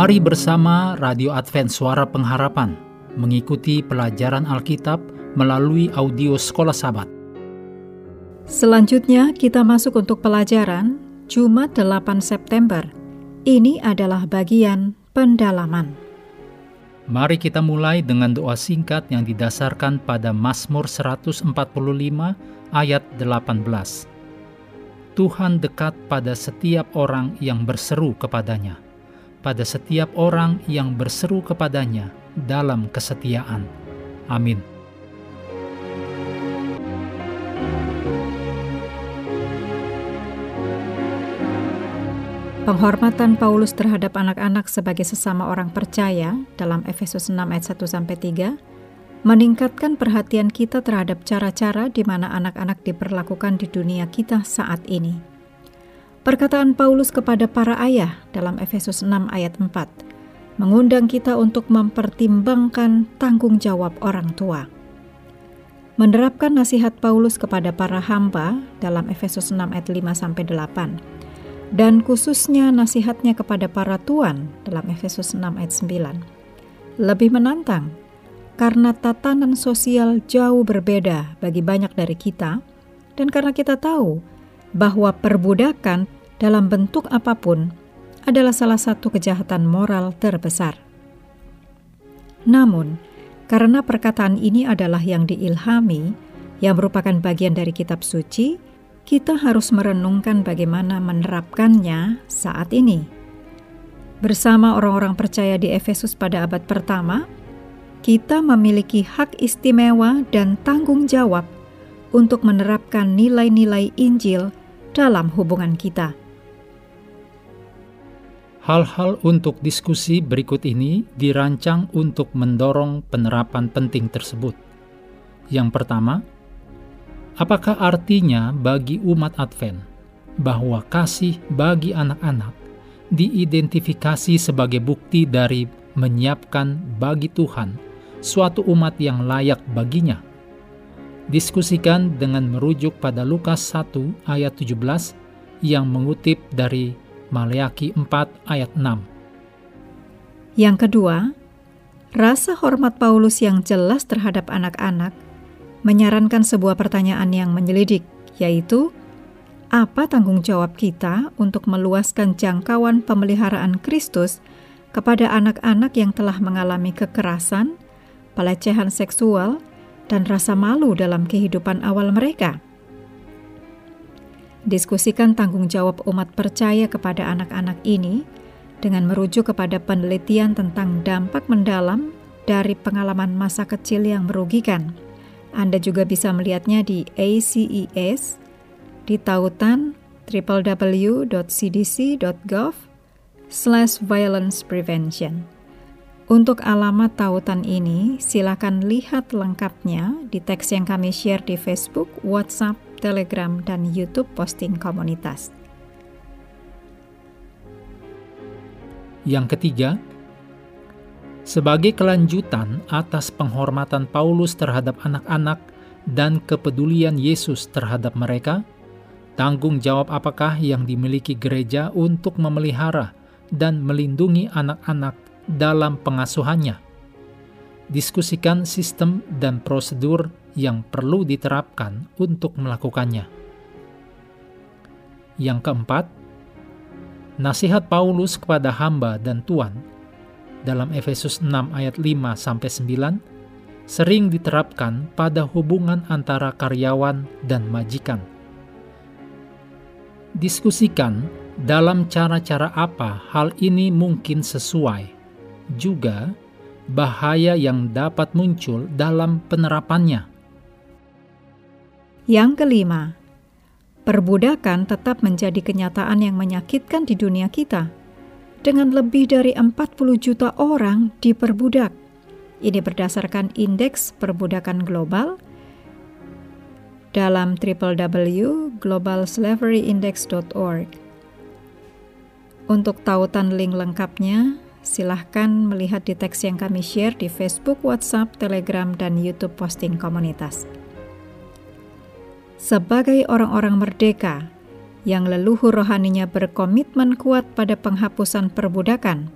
Mari bersama Radio Advent Suara Pengharapan mengikuti pelajaran Alkitab melalui audio Sekolah Sabat. Selanjutnya kita masuk untuk pelajaran Jumat 8 September. Ini adalah bagian pendalaman. Mari kita mulai dengan doa singkat yang didasarkan pada Mazmur 145 ayat 18. Tuhan dekat pada setiap orang yang berseru kepadanya, pada setiap orang yang berseru kepadanya dalam kesetiaan. Amin. Penghormatan Paulus terhadap anak-anak sebagai sesama orang percaya dalam Efesus 6 ayat 1 sampai 3 meningkatkan perhatian kita terhadap cara-cara di mana anak-anak diperlakukan di dunia kita saat ini. Perkataan Paulus kepada para ayah dalam Efesus 6 ayat 4 mengundang kita untuk mempertimbangkan tanggung jawab orang tua. Menerapkan nasihat Paulus kepada para hamba dalam Efesus 6 ayat 5 sampai 8 dan khususnya nasihatnya kepada para tuan dalam Efesus 6 ayat 9. Lebih menantang karena tatanan sosial jauh berbeda bagi banyak dari kita dan karena kita tahu bahwa perbudakan dalam bentuk apa pun adalah salah satu kejahatan moral terbesar. Namun, karena perkataan ini adalah yang diilhami, yang merupakan bagian dari kitab suci, kita harus merenungkan bagaimana menerapkannya saat ini. Bersama orang-orang percaya di Efesus pada abad pertama, kita memiliki hak istimewa dan tanggung jawab untuk menerapkan nilai-nilai Injil dalam hubungan kita. Hal-hal untuk diskusi berikut ini dirancang untuk mendorong penerapan penting tersebut. Yang pertama, Apakah artinya bagi umat Advent bahwa kasih bagi anak-anak diidentifikasi sebagai bukti dari menyiapkan bagi Tuhan suatu umat yang layak baginya? Diskusikan dengan merujuk pada Lukas 1 ayat 17 yang mengutip dari Maleaki 4 ayat 6. Yang kedua, rasa hormat Paulus yang jelas terhadap anak-anak menyarankan sebuah pertanyaan yang menyelidik, yaitu apa tanggung jawab kita untuk meluaskan jangkauan pemeliharaan Kristus kepada anak-anak yang telah mengalami kekerasan, pelecehan seksual, dan rasa malu dalam kehidupan awal mereka. Diskusikan tanggung jawab umat percaya kepada anak-anak ini dengan merujuk kepada penelitian tentang dampak mendalam dari pengalaman masa kecil yang merugikan anda juga bisa melihatnya di ACES di tautan www.cdc.gov slash violence prevention. Untuk alamat tautan ini, silakan lihat lengkapnya di teks yang kami share di Facebook, WhatsApp, Telegram, dan YouTube posting komunitas. Yang ketiga, sebagai kelanjutan atas penghormatan Paulus terhadap anak-anak dan kepedulian Yesus terhadap mereka, tanggung jawab apakah yang dimiliki gereja untuk memelihara dan melindungi anak-anak dalam pengasuhannya? Diskusikan sistem dan prosedur yang perlu diterapkan untuk melakukannya. Yang keempat, nasihat Paulus kepada hamba dan tuan dalam Efesus 6 ayat 5 sampai 9 sering diterapkan pada hubungan antara karyawan dan majikan. Diskusikan dalam cara-cara apa hal ini mungkin sesuai, juga bahaya yang dapat muncul dalam penerapannya. Yang kelima, perbudakan tetap menjadi kenyataan yang menyakitkan di dunia kita dengan lebih dari 40 juta orang diperbudak. Ini berdasarkan indeks perbudakan global dalam www.globalslaveryindex.org. Untuk tautan link lengkapnya, silahkan melihat di teks yang kami share di Facebook, WhatsApp, Telegram, dan YouTube posting komunitas. Sebagai orang-orang merdeka, yang leluhur rohaninya berkomitmen kuat pada penghapusan perbudakan.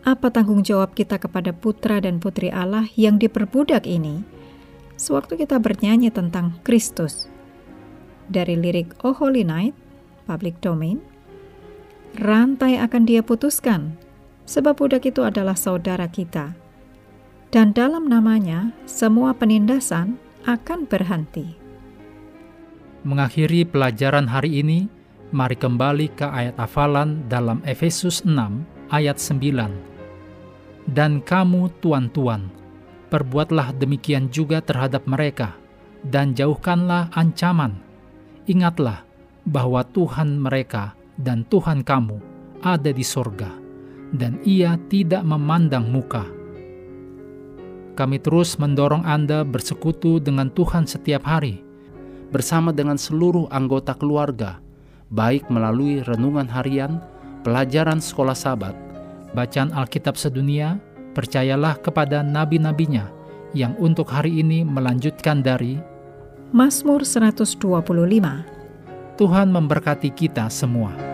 apa tanggung jawab kita kepada putra dan putri Allah yang diperbudak ini sewaktu kita bernyanyi tentang Kristus. Dari lirik Oh Holy Night, public domain, rantai akan dia putuskan, sebab budak itu adalah saudara kita. Dan dalam namanya, semua penindasan akan berhenti. Mengakhiri pelajaran hari ini, mari kembali ke ayat hafalan dalam Efesus 6 ayat 9 dan kamu tuan-tuan, perbuatlah demikian juga terhadap mereka, dan jauhkanlah ancaman. Ingatlah bahwa Tuhan mereka dan Tuhan kamu ada di sorga, dan ia tidak memandang muka. Kami terus mendorong Anda bersekutu dengan Tuhan setiap hari, bersama dengan seluruh anggota keluarga, baik melalui renungan harian, pelajaran sekolah sabat, bacaan Alkitab sedunia, percayalah kepada nabi-nabinya yang untuk hari ini melanjutkan dari Mazmur 125. Tuhan memberkati kita semua.